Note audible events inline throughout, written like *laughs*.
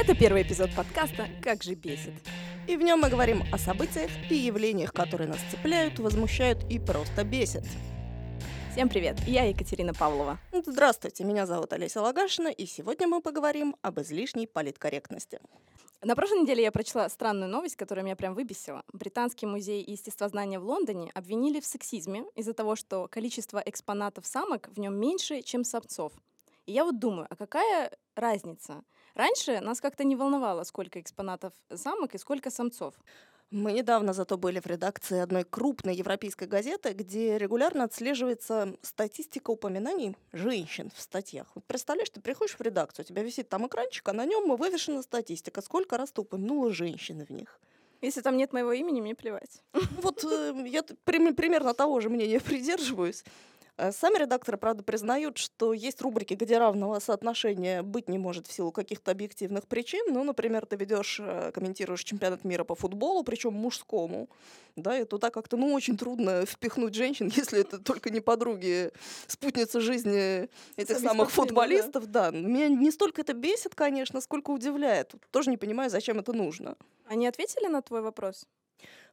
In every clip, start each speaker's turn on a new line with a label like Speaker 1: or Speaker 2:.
Speaker 1: Это первый эпизод подкаста «Как же бесит».
Speaker 2: И в нем мы говорим о событиях и явлениях, которые нас цепляют, возмущают и просто бесят.
Speaker 1: Всем привет, я Екатерина Павлова.
Speaker 2: Здравствуйте, меня зовут Олеся Лагашина, и сегодня мы поговорим об излишней политкорректности.
Speaker 1: На прошлой неделе я прочла странную новость, которая меня прям выбесила. Британский музей естествознания в Лондоне обвинили в сексизме из-за того, что количество экспонатов самок в нем меньше, чем самцов. И я вот думаю, а какая разница? Раньше нас как-то не волновало, сколько экспонатов самок и сколько самцов.
Speaker 2: Мы недавно зато были в редакции одной крупной европейской газеты, где регулярно отслеживается статистика упоминаний женщин в статьях. Вот представляешь, ты приходишь в редакцию, у тебя висит там экранчик, а на нем вывешена статистика, сколько раз ты упомянула женщин в них.
Speaker 1: Если там нет моего имени, мне плевать.
Speaker 2: Вот э, я примерно того же мнения придерживаюсь. Э, сами редакторы, правда, признают, что есть рубрики, где равного соотношения быть не может в силу каких-то объективных причин. Ну, например, ты ведешь, э, комментируешь чемпионат мира по футболу, причем мужскому, да, и туда как-то, ну, очень трудно впихнуть женщин, *laughs* если это только не подруги, спутницы жизни этих самых футболистов, да. да. Меня не столько это бесит, конечно, сколько удивляет. Тоже не понимаю, зачем это нужно.
Speaker 1: Они ответили на твой вопрос?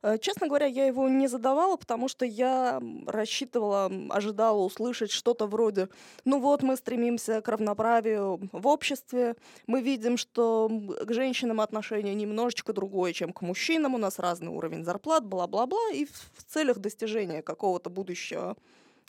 Speaker 2: Э, честно говоря, я его не задавала, потому что я рассчитывала, ожидала услышать что-то вроде «Ну вот, мы стремимся к равноправию в обществе, мы видим, что к женщинам отношение немножечко другое, чем к мужчинам, у нас разный уровень зарплат, бла-бла-бла, и в целях достижения какого-то будущего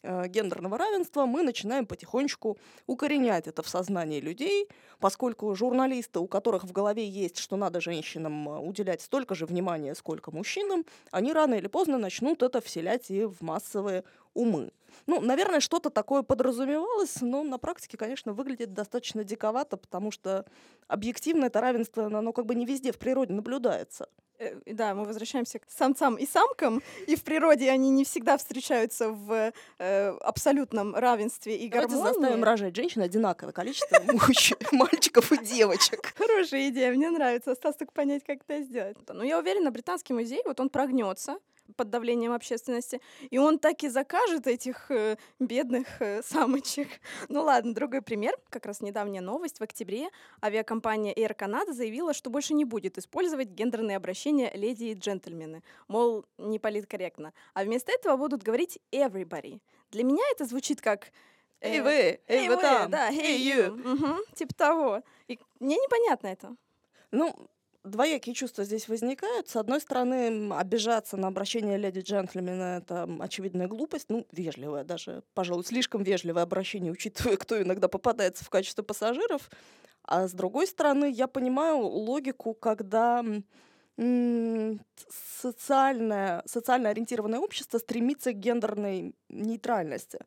Speaker 2: гендерного равенства, мы начинаем потихонечку укоренять это в сознании людей, поскольку журналисты, у которых в голове есть, что надо женщинам э, уделять столько же внимания, сколько мужчинам, они рано или поздно начнут это вселять и в массовые умы. Ну, наверное, что-то такое подразумевалось, но на практике, конечно, выглядит достаточно диковато, потому что объективно это равенство, оно как бы не везде в природе наблюдается.
Speaker 1: Э, да, мы возвращаемся к самцам и самкам, и в природе они не всегда встречаются в э, абсолютном равенстве и гармонии.
Speaker 2: Давайте заставим рожать женщин одинаковое количество *laughs* мальчиков и девочек.
Speaker 1: Хорошая идея, мне нравится. Осталось только понять, как это сделать. Но я уверена, британский музей, вот он прогнется, под давлением общественности, и он так и закажет этих э, бедных э, самочек. *laughs* Ну ладно, другой пример. Как раз недавняя новость. В октябре авиакомпания Air Canada заявила, что больше не будет использовать гендерные обращения леди и джентльмены. Мол, не политкорректно. А вместо этого будут говорить everybody. Для меня это звучит как
Speaker 2: Эй вы, эй, эй вы там,
Speaker 1: да, эй you. Угу, типа того. И мне непонятно это.
Speaker 2: Ну, двоякие чувства здесь возникают. С одной стороны, обижаться на обращение леди-джентльмена — это очевидная глупость, ну, вежливое даже, пожалуй, слишком вежливое обращение, учитывая, кто иногда попадается в качестве пассажиров. А с другой стороны, я понимаю логику, когда социальное, социально ориентированное общество стремится к гендерной нейтральности.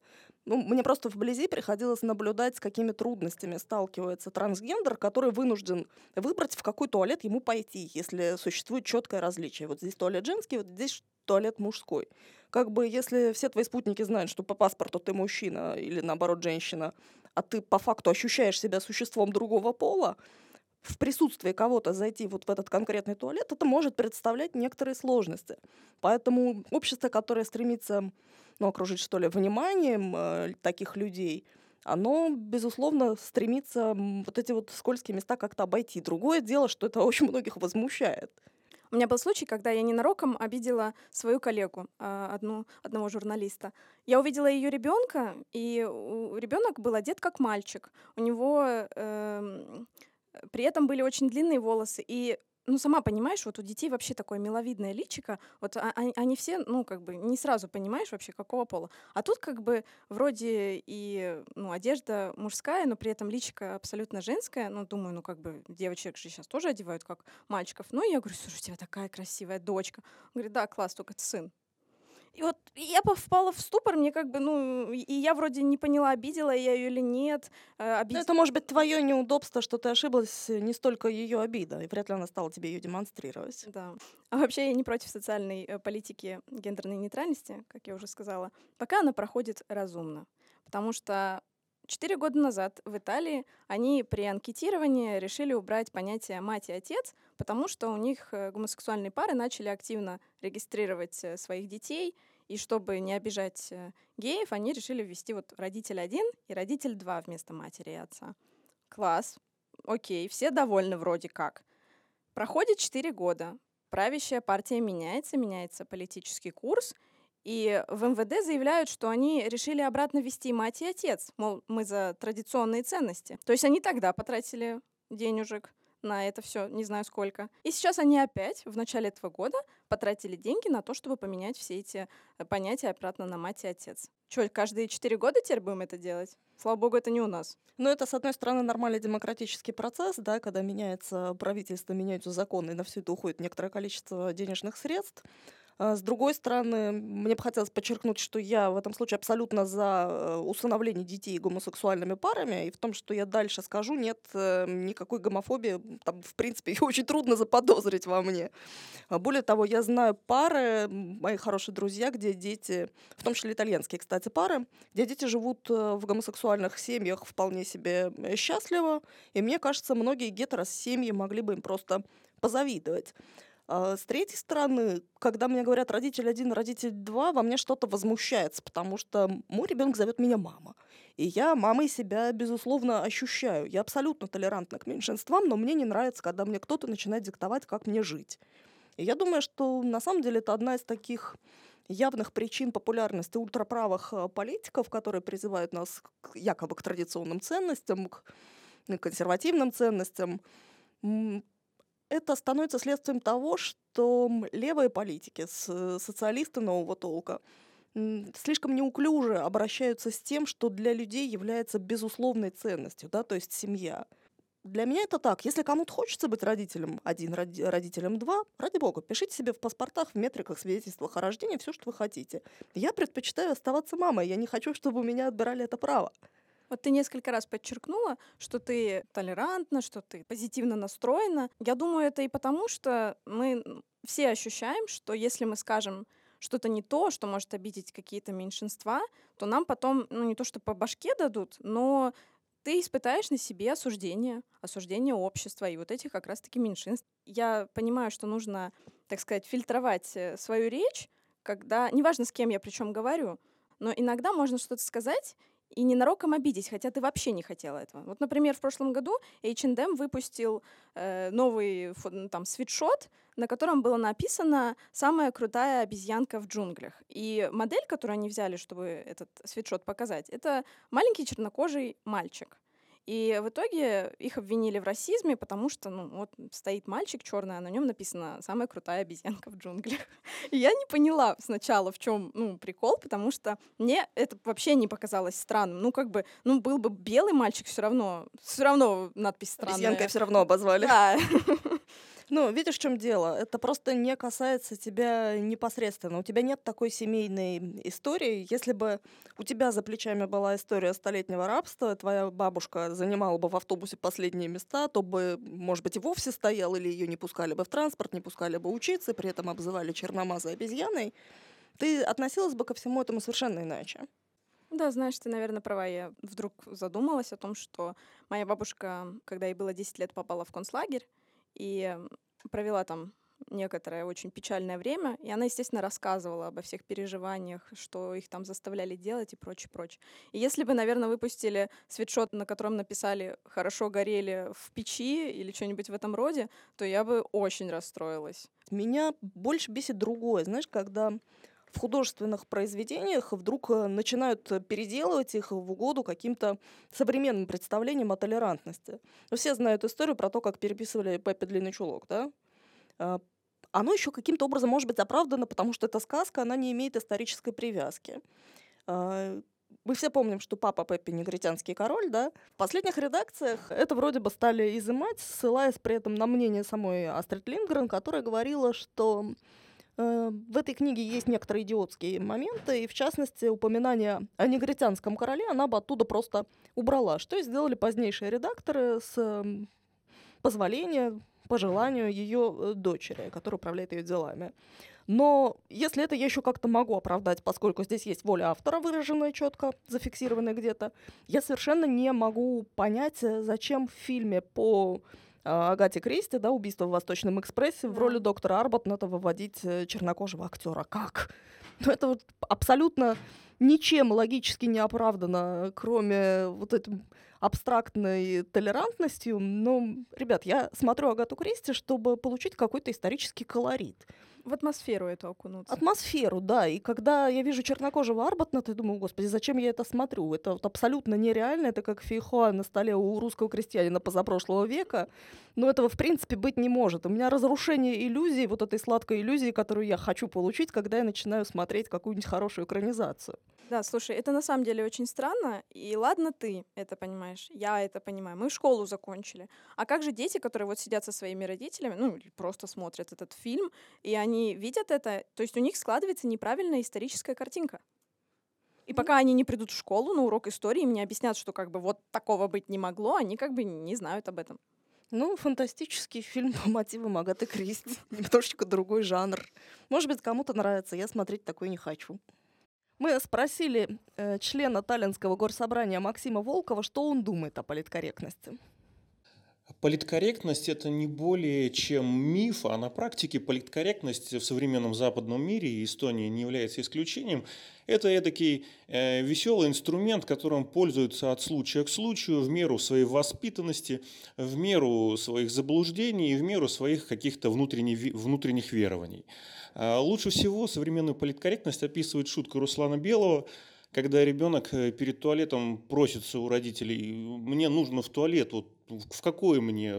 Speaker 2: Ну, мне просто вблизи приходилось наблюдать, с какими трудностями сталкивается трансгендер, который вынужден выбрать, в какой туалет ему пойти, если существует четкое различие. Вот здесь туалет женский, вот здесь туалет мужской. Как бы если все твои спутники знают, что по паспорту ты мужчина или наоборот женщина, а ты по факту ощущаешь себя существом другого пола, в присутствии кого-то зайти вот в этот конкретный туалет, это может представлять некоторые сложности. Поэтому общество, которое стремится ну, окружить, что ли, вниманием э, таких людей, оно, безусловно, стремится вот эти вот скользкие места как-то обойти. Другое дело, что это *laughs* очень многих возмущает.
Speaker 1: У меня был случай, когда я ненароком обидела свою коллегу, а, одну, одного журналиста. Я увидела ее ребенка, и ребенок был одет как мальчик. У него э, при этом были очень длинные волосы, и ну, сама понимаешь, вот у детей вообще такое миловидное личико, вот а, они, они все, ну, как бы не сразу понимаешь вообще, какого пола. А тут как бы вроде и, ну, одежда мужская, но при этом личико абсолютно женское. Ну, думаю, ну, как бы девочек же сейчас тоже одевают как мальчиков. Ну, я говорю, слушай, у тебя такая красивая дочка. Он говорит, да, класс, только сын. И вот я впала в ступор, мне как бы, ну, и я вроде не поняла, обидела я ее или нет.
Speaker 2: Э, обид... Это может быть твое неудобство, что ты ошиблась, не столько ее обида, и вряд ли она стала тебе ее демонстрировать.
Speaker 1: Да. А вообще я не против социальной э, политики гендерной нейтральности, как я уже сказала, пока она проходит разумно. Потому что Четыре года назад в Италии они при анкетировании решили убрать понятие «мать» и «отец», потому что у них э, гомосексуальные пары начали активно регистрировать э, своих детей, и чтобы не обижать э, геев, они решили ввести вот родитель один и родитель два вместо матери и отца. Класс. окей, все довольны вроде как. Проходит 4 года, правящая партия меняется, меняется политический курс, и в МВД заявляют, что они решили обратно ввести мать и отец, мол, мы за традиционные ценности. То есть они тогда потратили денежек, на это все, не знаю сколько. И сейчас они опять в начале этого года потратили деньги на то, чтобы поменять все эти э, понятия обратно на мать и отец. Что, каждые четыре года теперь будем это делать? Слава богу, это не у нас.
Speaker 2: Ну, это, с одной стороны, нормальный демократический процесс, да, когда меняется правительство, меняются законы, и на все это уходит некоторое количество денежных средств. А, с другой стороны, мне бы хотелось подчеркнуть, что я в этом случае абсолютно за э, усыновление детей гомосексуальными парами, и в том, что я дальше скажу, нет э, никакой гомофобии, там, в принципе, *laughs* ее очень трудно заподозрить во мне. А более того, я знаю пары, мои хорошие друзья, где дети, в том числе итальянские, кстати, пары, где дети живут э, в гомосексуальных семьях вполне себе счастливо, и мне кажется, многие гетерос-семьи могли бы им просто позавидовать. А, с третьей стороны, когда мне говорят родитель один, родитель два, во мне что-то возмущается, потому что мой ребенок зовет меня мама. И я мамой себя, безусловно, ощущаю. Я абсолютно толерантна к меньшинствам, но мне не нравится, когда мне кто-то начинает диктовать, как мне жить. И я думаю, что на самом деле это одна из таких явных причин популярности ультраправых а, политиков, которые призывают нас к, якобы к традиционным ценностям, к консервативным ценностям это становится следствием того, что левые политики, социалисты нового толка, слишком неуклюже обращаются с тем, что для людей является безусловной ценностью, да, то есть семья. Для меня это так. Если кому-то хочется быть родителем один, родителем два, ради бога, пишите себе в паспортах, в метриках, свидетельствах о рождении все, что вы хотите. Я предпочитаю оставаться мамой. Я не хочу, чтобы у меня отбирали это право.
Speaker 1: Вот ты несколько раз подчеркнула, что ты толерантна, что ты позитивно настроена. Я думаю, это и потому, что мы все ощущаем, что если мы скажем что-то не то, что может обидеть какие-то меньшинства, то нам потом, ну не то что по башке дадут, но ты испытаешь на себе осуждение, осуждение общества и вот этих как раз-таки меньшинств. Я понимаю, что нужно, так сказать, фильтровать э, свою речь, когда, неважно с кем я причем говорю, но иногда можно что-то сказать, и ненароком обидеть, хотя ты вообще не хотела этого. Вот, например, в прошлом году H&M выпустил э, новый ну, там свитшот, на котором было написано «Самая крутая обезьянка в джунглях». И модель, которую они взяли, чтобы этот свитшот показать, это маленький чернокожий мальчик. И в итоге их обвинили в расизме, потому что, ну, вот стоит мальчик черный, а на нем написано «самая крутая обезьянка в джунглях». *laughs* И я не поняла сначала, в чем, ну, прикол, потому что мне это вообще не показалось странным. Ну, как бы, ну, был бы белый мальчик, все равно, все равно надпись странная.
Speaker 2: Обезьянкой все равно обозвали.
Speaker 1: Да. *laughs*
Speaker 2: Ну, видишь, в чем дело? Это просто не касается тебя непосредственно. У тебя нет такой семейной истории. Если бы у тебя за плечами была история столетнего рабства, твоя бабушка занимала бы в автобусе последние места, то бы, может быть, и вовсе стоял, или ее не пускали бы в транспорт, не пускали бы учиться, при этом обзывали черномазой обезьяной, ты относилась бы ко всему этому совершенно иначе.
Speaker 1: Да, знаешь, ты, наверное, права. Я вдруг задумалась о том, что моя бабушка, когда ей было 10 лет, попала в концлагерь, и провела там некоторое очень печальное время, и она, естественно, рассказывала обо всех переживаниях, что их там заставляли делать и прочее, прочее. И если бы, наверное, выпустили свитшот, на котором написали «хорошо горели в печи» или что-нибудь в этом роде, то я бы очень расстроилась.
Speaker 2: Меня больше бесит другое. Знаешь, когда в художественных произведениях вдруг э, начинают переделывать их в угоду каким-то современным представлениям о толерантности. Ну, все знают историю про то, как переписывали Пеппи Длинный Чулок, да? А, оно еще каким-то образом может быть оправдано, потому что эта сказка, она не имеет исторической привязки. А, мы все помним, что папа Пеппи негритянский король, да? В последних редакциях это вроде бы стали изымать, ссылаясь при этом на мнение самой Астрид Лингрен, которая говорила, что в этой книге есть некоторые идиотские моменты, и в частности упоминание о негритянском короле она бы оттуда просто убрала, что и сделали позднейшие редакторы с позволения, по желанию ее э, дочери, которая управляет ее делами. Но если это я еще как-то могу оправдать, поскольку здесь есть воля автора, выраженная четко, зафиксированная где-то, я совершенно не могу понять, э, зачем в фильме по Агате Кристи, да, «Убийство в Восточном экспрессе», в роли доктора Арбат надо выводить э, чернокожего актера. Как? *laughs* Ну, это вот абсолютно ничем логически не оправдано, кроме вот этим абстрактной толерантностью. Но, ребят, я смотрю Агату Кристи, чтобы получить какой-то исторический колорит.
Speaker 1: В атмосферу эту окунуться.
Speaker 2: Атмосферу, да. И когда я вижу чернокожего Арбатна, я думаю, господи, зачем я это смотрю? Это вот абсолютно нереально. Это как фейхоа на столе у русского крестьянина позапрошлого века. Но этого, в принципе, быть не может. У меня разрушение иллюзии, вот этой сладкой иллюзии, которую я хочу получить, когда я начинаю смотреть какую-нибудь хорошую экранизацию.
Speaker 1: Да, слушай, это на самом деле очень странно. И ладно ты это понимаешь, я это понимаю. Мы школу закончили. А как же дети, которые вот сидят со своими родителями, ну, или просто смотрят этот фильм, и они видят это, то есть у них складывается неправильная историческая картинка. И пока они не придут в школу на урок истории, им не объяснят, что как бы вот такого быть не могло, они как бы не знают об этом.
Speaker 2: Ну, фантастический фильм по мотивам Агаты Кристи. *laughs* Немножечко другой жанр. Может быть, кому-то нравится, я смотреть такой не хочу. Мы спросили э, члена Таллинского горсобрания Максима Волкова, что он думает о политкорректности.
Speaker 3: Политкорректность – это не более чем миф, а на практике политкорректность в современном западном мире, и Эстония не является исключением, это эдакий э, веселый инструмент, которым пользуются от случая к случаю, в меру своей воспитанности, в меру своих заблуждений и в меру своих каких-то внутренних, внутренних верований. А лучше всего современную политкорректность описывает шутка Руслана Белого, когда ребенок э, перед туалетом просится у родителей, мне нужно в туалет, вот в какой мне,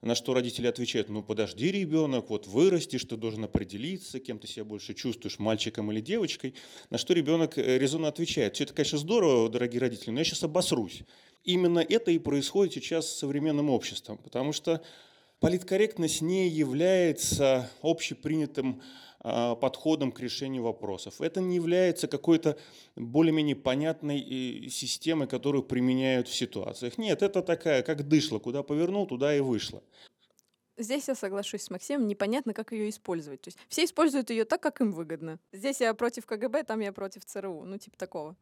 Speaker 3: на что родители отвечают, ну подожди, ребенок, вот вырастешь, ты должен определиться, кем ты себя больше чувствуешь, мальчиком или девочкой, на что ребенок э, резонно отвечает, все это, конечно, здорово, дорогие родители, но я сейчас обосрусь. Именно это и происходит сейчас с современным обществом, потому что Политкорректность не является общепринятым а, подходом к решению вопросов. Это не является какой-то более-менее понятной э, системой, которую применяют в ситуациях. Нет, это такая, как дышло, куда повернул, туда и вышло.
Speaker 1: Здесь я соглашусь с Максимом, непонятно, как ее использовать. То есть все используют ее так, как им выгодно. Здесь я против КГБ, там я против ЦРУ, ну типа такого.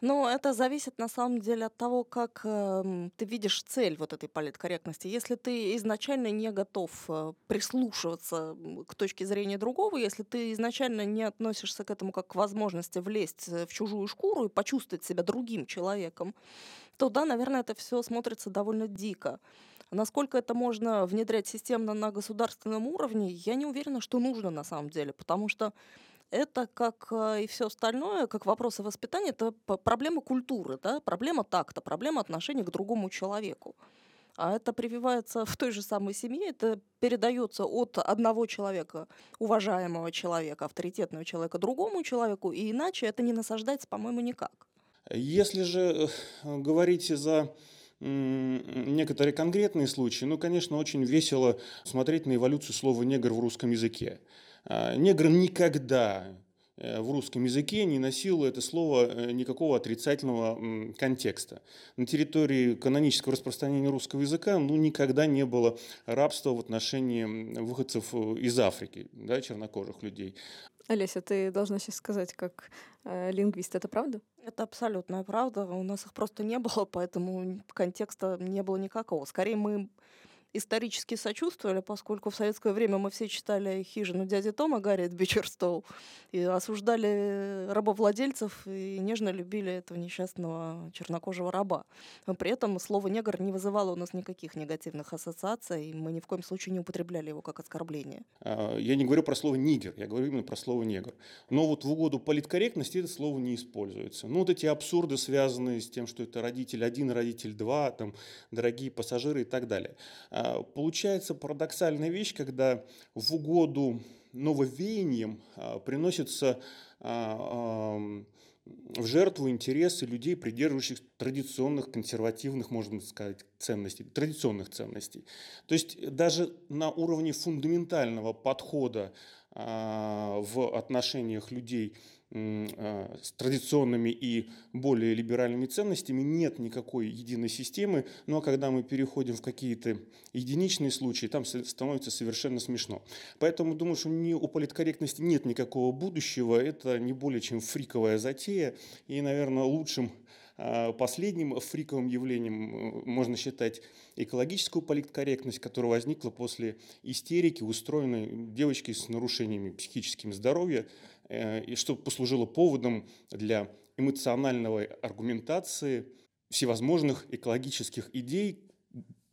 Speaker 2: Ну, это зависит на самом деле от того, как э, ты видишь цель вот этой политкорректности. Если ты изначально не готов э, прислушиваться к точке зрения другого, если ты изначально не относишься к этому как к возможности влезть э, в чужую шкуру и почувствовать себя другим человеком, то да, наверное, это все смотрится довольно дико. Насколько это можно внедрять системно на государственном уровне, я не уверена, что нужно на самом деле, потому что это, как э, и все остальное, как вопросы воспитания, это проблема культуры, да? проблема такта, проблема отношения к другому человеку. А это прививается *laughs* в той же самой семье, это передается от одного человека, уважаемого человека, авторитетного человека другому человеку, и иначе это не насаждается, по-моему, никак.
Speaker 3: Если же э, говорить за некоторые конкретные случаи, ну, конечно, очень весело смотреть на эволюцию слова «негр» в русском языке. А, негр никогда э, в русском языке не носило это слово э, никакого отрицательного контекста. На территории канонического распространения русского языка ну, никогда не было рабства в отношении выходцев э, из Африки, да, чернокожих людей.
Speaker 1: Олеся, ты должна сейчас сказать, как э, лингвист, это правда?
Speaker 2: Это абсолютная правда. У нас их просто не было, *laughs* поэтому контекста не было никакого. Скорее, мы исторически сочувствовали, поскольку в советское время мы все читали «Хижину дяди Тома» Гарриет Бичерстоу и осуждали рабовладельцев и нежно любили этого несчастного чернокожего раба. Но при этом слово «негр» не вызывало у нас никаких негативных ассоциаций, и мы ни в коем случае не употребляли его как оскорбление.
Speaker 3: А, я не говорю про слово «нигер», я говорю именно про слово «негр». Но вот в угоду политкорректности это слово не используется. Ну вот эти абсурды, связанные с тем, что это родитель один, родитель два, там, дорогие пассажиры и так далее – получается парадоксальная вещь, когда в угоду нововеяниям а, приносится а, в жертву интересы людей, придерживающих традиционных, консервативных, можно сказать, ценностей, традиционных ценностей. То есть даже на уровне фундаментального подхода в отношениях людей а, с традиционными и более либеральными ценностями нет никакой единой системы, но ну, а когда мы переходим в какие-то единичные случаи, там становится совершенно смешно. Поэтому думаю, что не, у политкорректности нет никакого будущего, это не более чем фриковая затея, и, наверное, лучшим а, Последним фриковым явлением можно считать экологическую политкорректность, которая возникла после истерики, устроенной девочкой с нарушениями психическим здоровья, и что послужило поводом для эмоциональной аргументации всевозможных экологических идей,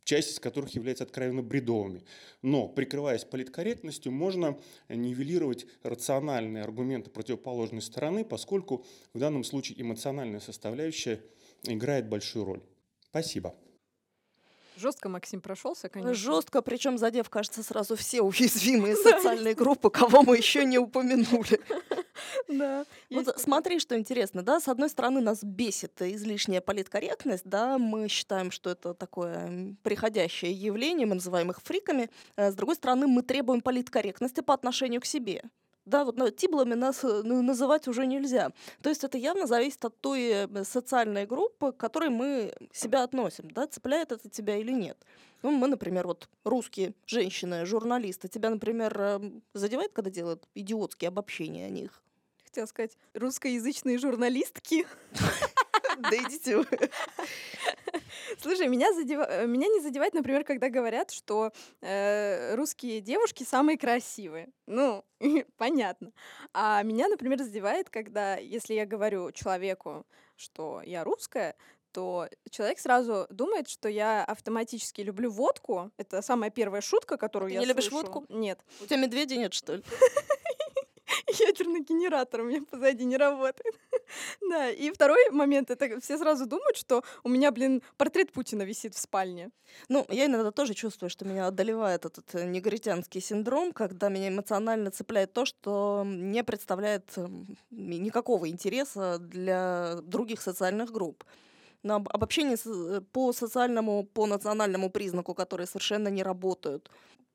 Speaker 3: часть из которых является откровенно бредовыми. Но, прикрываясь политкорректностью, можно нивелировать рациональные аргументы противоположной стороны, поскольку в данном случае эмоциональная составляющая играет большую роль. Спасибо.
Speaker 1: Жестко Максим прошелся, конечно.
Speaker 2: Жестко, причем задев, кажется, сразу все уязвимые *laughs* социальные группы, кого мы еще не упомянули. *laughs*
Speaker 1: Да.
Speaker 2: Вот смотри, что интересно, да, с одной стороны нас бесит излишняя политкорректность, да, мы считаем, что это такое приходящее явление, мы называем их фриками, э, с другой стороны мы требуем политкорректности по отношению к себе. Да, вот тиблами нас э, ну, называть уже нельзя. То есть это явно зависит от той э, социальной группы, к которой мы себя относим, да, цепляет это тебя или нет. Ну, мы, например, вот русские женщины, журналисты, тебя, например, эм, задевает, когда делают идиотские обобщения о них?
Speaker 1: Хотела сказать, русскоязычные журналистки. *laughs*
Speaker 2: Да идите вы.
Speaker 1: Слушай, меня, задев... Э, меня не задевает, например, когда говорят, что э, русские девушки самые красивые. Ну, *laughs* понятно. А меня, например, задевает, когда, если я говорю человеку, что я русская, то человек сразу думает, что я автоматически люблю водку. Это самая первая шутка, которую
Speaker 2: Ты
Speaker 1: я
Speaker 2: не любишь
Speaker 1: слышу.
Speaker 2: водку?
Speaker 1: Нет.
Speaker 2: У тебя медведя нет, что ли? *laughs* *laughs*
Speaker 1: ядерный генератор у меня позади не работает. *laughs* да, и второй момент, это все сразу думают, что у меня, блин, портрет Путина висит в спальне.
Speaker 2: Ну, я иногда тоже чувствую, что меня одолевает этот э, негритянский синдром, когда меня эмоционально цепляет то, что не представляет эм, никакого интереса для других социальных групп на обобщение э, по социальному, по национальному признаку, которые совершенно не работают.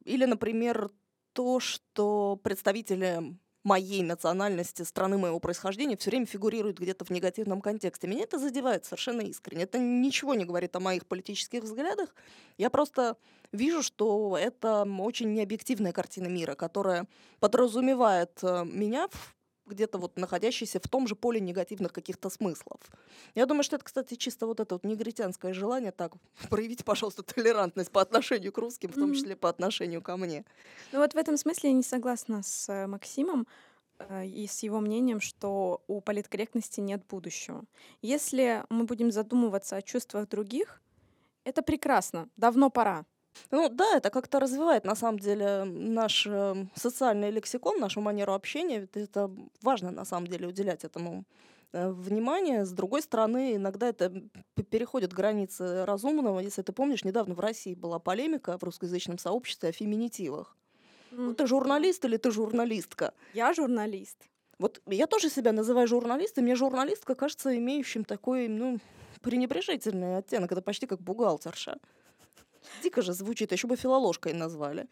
Speaker 2: Или, например, то, что представители моей национальности, страны моего происхождения все время фигурирует где-то в негативном контексте. Меня это задевает совершенно искренне. Это ничего не говорит о моих политических взглядах. Я просто вижу, что это очень необъективная картина мира, которая подразумевает э, меня где-то вот находящийся в том же поле негативных каких-то смыслов. Я думаю, что это, кстати, чисто вот это вот негритянское желание так, *laughs* проявить, пожалуйста, толерантность по отношению к русским, в том числе по отношению ко мне.
Speaker 1: Ну вот в этом смысле я не согласна с э, Максимом э, и с его мнением, что у политкорректности нет будущего. Если мы будем задумываться о чувствах других, это прекрасно, давно пора.
Speaker 2: Ну да, это как-то развивает на самом деле наш э, социальный лексикон, нашу манеру общения. Это важно на самом деле уделять этому э, внимание. С другой стороны, иногда это переходит границы разумного. Если ты помнишь, недавно в России была полемика в русскоязычном сообществе о феминитивах. Ну, ты журналист или ты журналистка?
Speaker 1: Я журналист.
Speaker 2: Вот я тоже себя называю журналистом. Мне журналистка кажется имеющим такой, ну, пренебрежительный оттенок. Это почти как бухгалтерша. Дико же звучит, еще бы филоложкой назвали.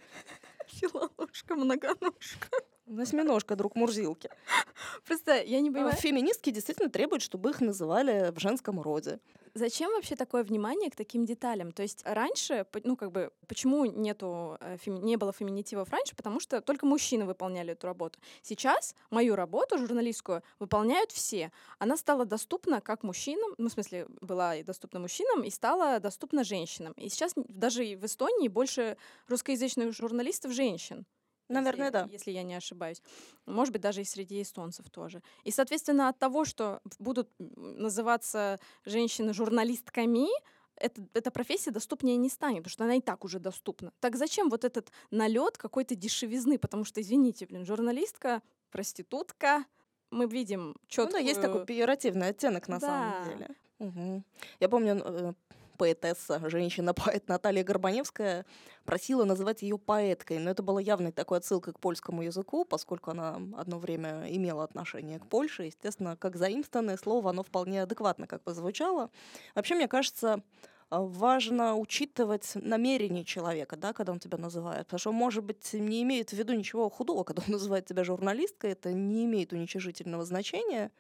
Speaker 1: Филоложка, многоножка.
Speaker 2: Восьминожка, друг Мурзилки. *laughs*
Speaker 1: Просто я не понимаю.
Speaker 2: Феминистки действительно требуют, чтобы их называли в женском роде.
Speaker 1: Зачем вообще такое внимание к таким деталям? То есть раньше, ну как бы, почему нету, э, не было феминитивов раньше? Потому что только мужчины выполняли эту работу. Сейчас мою работу журналистскую выполняют все. Она стала доступна как мужчинам, ну в смысле была и доступна мужчинам, и стала доступна женщинам. И сейчас даже в Эстонии больше русскоязычных журналистов женщин.
Speaker 2: Наверное,
Speaker 1: если,
Speaker 2: да.
Speaker 1: Если я не ошибаюсь. Может быть, даже и среди эстонцев тоже. И, соответственно, от того, что будут называться женщины журналистками, это, эта профессия доступнее не станет, потому что она и так уже доступна. Так зачем вот этот налет какой-то дешевизны? Потому что, извините, блин, журналистка, проститутка, мы видим четкую... Ну
Speaker 2: да, есть такой пиеративный оттенок на да. самом деле. Угу. Я помню, э, поэтесса, женщина-поэт Наталья Горбаневская просила называть ее поэткой, но это было явной такой отсылкой к польскому языку, поскольку она одно время имела отношение к Польше. Естественно, как заимствованное слово, оно вполне адекватно как бы звучало. Вообще, мне кажется, важно учитывать намерение человека, да, когда он тебя называет. Потому что, может быть, не имеет в виду ничего худого, когда он называет тебя журналисткой, это не имеет уничижительного значения.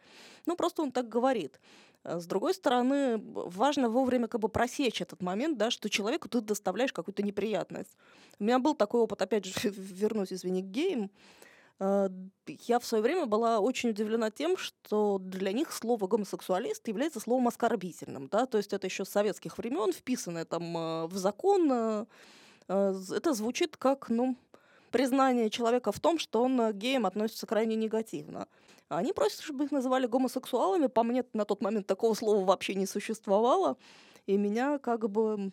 Speaker 2: Ну, просто он так говорит. Э, с другой стороны, важно вовремя как бы просечь этот момент, да, что человеку ты доставляешь какую-то неприятность. У меня был такой опыт, опять же, *laughs* вернусь, извини, к геям. Э, я в свое время была очень удивлена тем, что для них слово гомосексуалист является словом оскорбительным. Да? То есть это еще с советских времен, вписанное там э, в закон. Это звучит как, ну, признание человека в том, что он к геям относится крайне негативно. Они просят, чтобы их называли гомосексуалами. По мне, на тот момент такого слова вообще не существовало. И меня как бы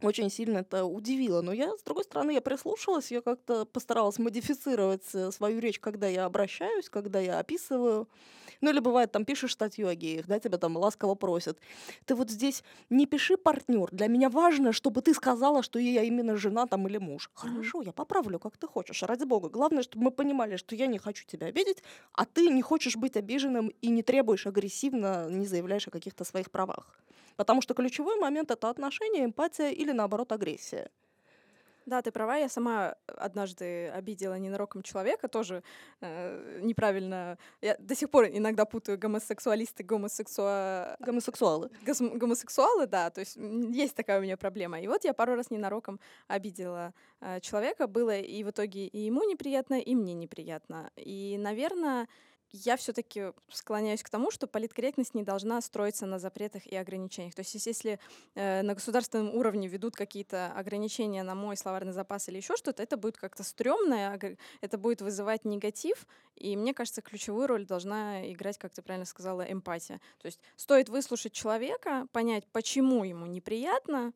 Speaker 2: очень сильно это удивило. Но я, с другой стороны, я прислушалась, я как-то постаралась модифицировать э, свою речь, когда я обращаюсь, когда я описываю. Ну или бывает, там пишешь статью о геях, да, тебя там ласково просят. Ты вот здесь не пиши партнер. Для меня важно, чтобы ты сказала, что я именно жена там или муж. Хорошо, я поправлю, как ты хочешь. Ради бога. Главное, чтобы мы понимали, что я не хочу тебя обидеть, а ты не хочешь быть обиженным и не требуешь агрессивно, не заявляешь о каких-то своих правах. Потому что ключевой момент — это отношение, эмпатия или, наоборот, агрессия.
Speaker 1: Да, ты права. Я сама однажды обидела ненароком человека, тоже э, неправильно. Я до сих пор иногда путаю гомосексуалисты, гомосексуа...
Speaker 2: Гомосексуалы.
Speaker 1: Гос... Гомосексуалы, да. То есть есть такая у меня проблема. И вот я пару раз ненароком обидела э, человека. Было и в итоге и ему неприятно, и мне неприятно. И, наверное, я все-таки склоняюсь к тому, что политкорректность не должна строиться на запретах и ограничениях. То есть если э, на государственном уровне ведут какие-то ограничения на мой словарный запас или еще что-то, это будет как-то стрёмно, это будет вызывать негатив, и мне кажется, ключевую роль должна играть, как ты правильно сказала, эмпатия. То есть стоит выслушать человека, понять, почему ему неприятно,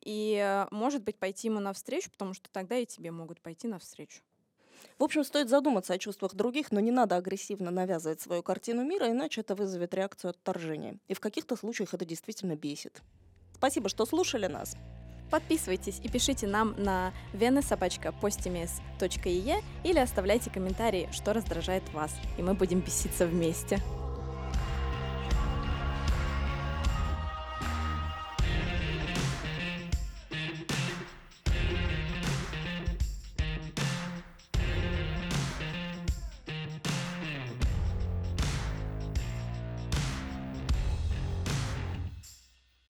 Speaker 1: и, э, может быть, пойти ему навстречу, потому что тогда и тебе могут пойти навстречу.
Speaker 2: В общем, стоит задуматься о чувствах других, но не надо агрессивно навязывать свою картину мира, иначе это вызовет реакцию отторжения. И в каких-то случаях это действительно бесит. Спасибо, что слушали нас.
Speaker 1: Подписывайтесь и пишите нам на venesobachka.postimes.ie или оставляйте комментарии, что раздражает вас, и мы будем беситься вместе.